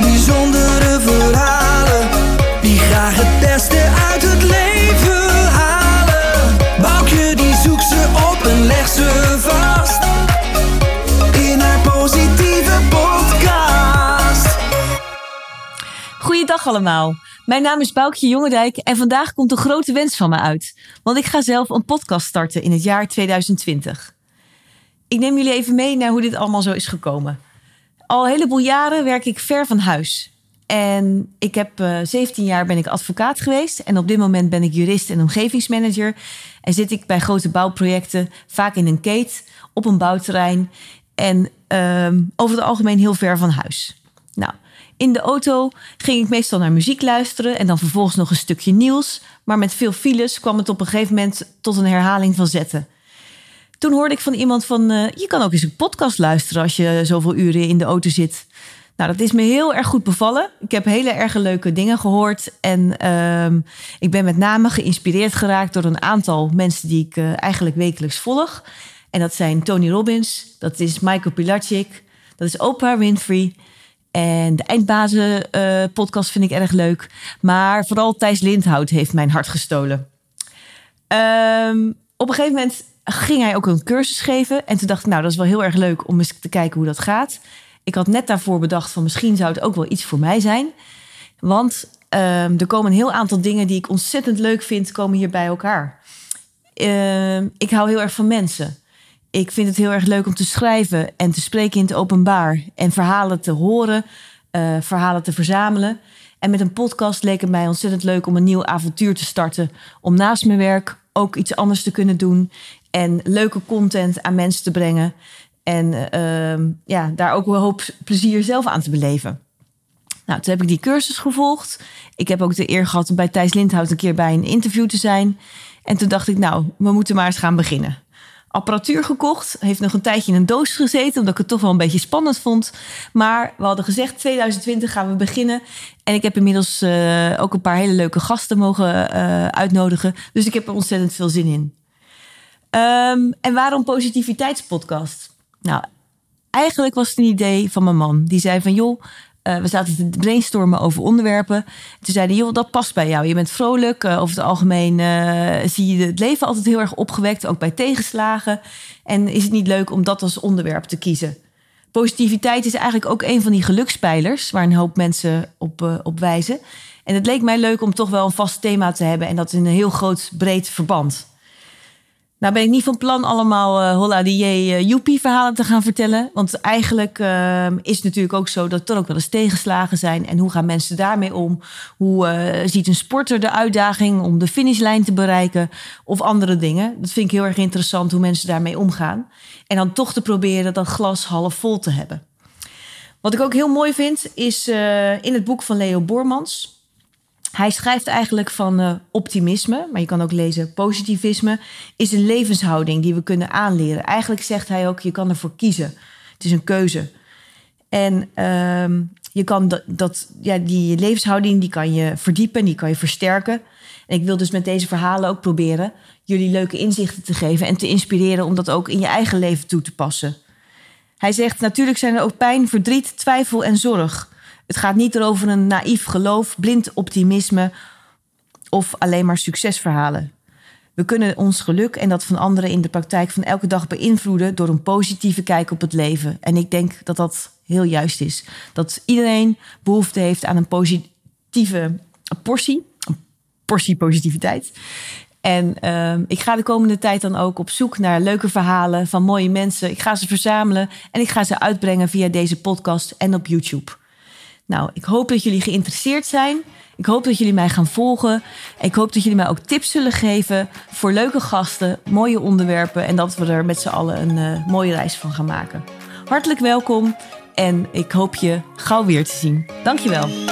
bijzondere verhalen. Wie graag het beste uit het leven halen. Boukje die zoekt ze op en legt ze vast. In haar positieve podcast. Goeiedag allemaal. Mijn naam is Boukje Jongendijk en vandaag komt een grote wens van me uit. Want ik ga zelf een podcast starten in het jaar 2020. Ik neem jullie even mee naar hoe dit allemaal zo is gekomen. Al een heleboel jaren werk ik ver van huis. En ik heb uh, 17 jaar ben ik advocaat geweest. En op dit moment ben ik jurist en omgevingsmanager. En zit ik bij grote bouwprojecten, vaak in een keet, op een bouwterrein. En uh, over het algemeen heel ver van huis. Nou, in de auto ging ik meestal naar muziek luisteren en dan vervolgens nog een stukje nieuws. Maar met veel files kwam het op een gegeven moment tot een herhaling van zetten. Toen hoorde ik van iemand van, uh, je kan ook eens een podcast luisteren als je zoveel uren in de auto zit. Nou, dat is me heel erg goed bevallen. Ik heb hele erg leuke dingen gehoord. En uh, ik ben met name geïnspireerd geraakt door een aantal mensen die ik uh, eigenlijk wekelijks volg. En dat zijn Tony Robbins, dat is Michael Pilarczyk, dat is Oprah Winfrey. En de Eindbazen uh, podcast vind ik erg leuk. Maar vooral Thijs Lindhout heeft mijn hart gestolen. Um, op een gegeven moment ging hij ook een cursus geven. En toen dacht ik, nou, dat is wel heel erg leuk om eens te kijken hoe dat gaat. Ik had net daarvoor bedacht van misschien zou het ook wel iets voor mij zijn. Want um, er komen een heel aantal dingen die ik ontzettend leuk vind, komen hier bij elkaar. Um, ik hou heel erg van mensen. Ik vind het heel erg leuk om te schrijven en te spreken in het openbaar. En verhalen te horen, uh, verhalen te verzamelen. En met een podcast leek het mij ontzettend leuk om een nieuw avontuur te starten. Om naast mijn werk ook iets anders te kunnen doen. En leuke content aan mensen te brengen. En uh, ja, daar ook een hoop plezier zelf aan te beleven. Nou, toen heb ik die cursus gevolgd. Ik heb ook de eer gehad om bij Thijs Lindhout een keer bij een interview te zijn. En toen dacht ik, nou, we moeten maar eens gaan beginnen apparatuur gekocht. Heeft nog een tijdje in een doos gezeten, omdat ik het toch wel een beetje spannend vond. Maar we hadden gezegd, 2020 gaan we beginnen. En ik heb inmiddels uh, ook een paar hele leuke gasten mogen uh, uitnodigen. Dus ik heb er ontzettend veel zin in. Um, en waarom positiviteitspodcast? Nou, eigenlijk was het een idee van mijn man. Die zei van, joh, uh, we zaten te brainstormen over onderwerpen. Toen zeiden joh, dat past bij jou. Je bent vrolijk. Uh, over het algemeen uh, zie je het leven altijd heel erg opgewekt, ook bij tegenslagen. En is het niet leuk om dat als onderwerp te kiezen? Positiviteit is eigenlijk ook een van die gelukspijlers waar een hoop mensen op, op wijzen. En het leek mij leuk om toch wel een vast thema te hebben en dat in een heel groot, breed verband. Nou ben ik niet van plan allemaal uh, holla die uh, joepie verhalen te gaan vertellen. Want eigenlijk uh, is het natuurlijk ook zo dat er ook wel eens tegenslagen zijn. En hoe gaan mensen daarmee om? Hoe uh, ziet een sporter de uitdaging om de finishlijn te bereiken? Of andere dingen. Dat vind ik heel erg interessant hoe mensen daarmee omgaan. En dan toch te proberen dat glas half vol te hebben. Wat ik ook heel mooi vind is in het boek van Leo Bormans... Hij schrijft eigenlijk van uh, optimisme, maar je kan ook lezen positivisme, is een levenshouding die we kunnen aanleren. Eigenlijk zegt hij ook, je kan ervoor kiezen. Het is een keuze. En uh, je kan dat, dat, ja, die levenshouding die kan je verdiepen, die kan je versterken. En ik wil dus met deze verhalen ook proberen jullie leuke inzichten te geven en te inspireren om dat ook in je eigen leven toe te passen. Hij zegt, natuurlijk zijn er ook pijn, verdriet, twijfel en zorg. Het gaat niet over een naïef geloof, blind optimisme of alleen maar succesverhalen. We kunnen ons geluk en dat van anderen in de praktijk van elke dag beïnvloeden door een positieve kijk op het leven. En ik denk dat dat heel juist is. Dat iedereen behoefte heeft aan een positieve portie, portie positiviteit. En uh, ik ga de komende tijd dan ook op zoek naar leuke verhalen van mooie mensen. Ik ga ze verzamelen en ik ga ze uitbrengen via deze podcast en op YouTube. Nou, ik hoop dat jullie geïnteresseerd zijn. Ik hoop dat jullie mij gaan volgen. Ik hoop dat jullie mij ook tips zullen geven voor leuke gasten, mooie onderwerpen en dat we er met z'n allen een uh, mooie reis van gaan maken. Hartelijk welkom en ik hoop je gauw weer te zien. Dankjewel.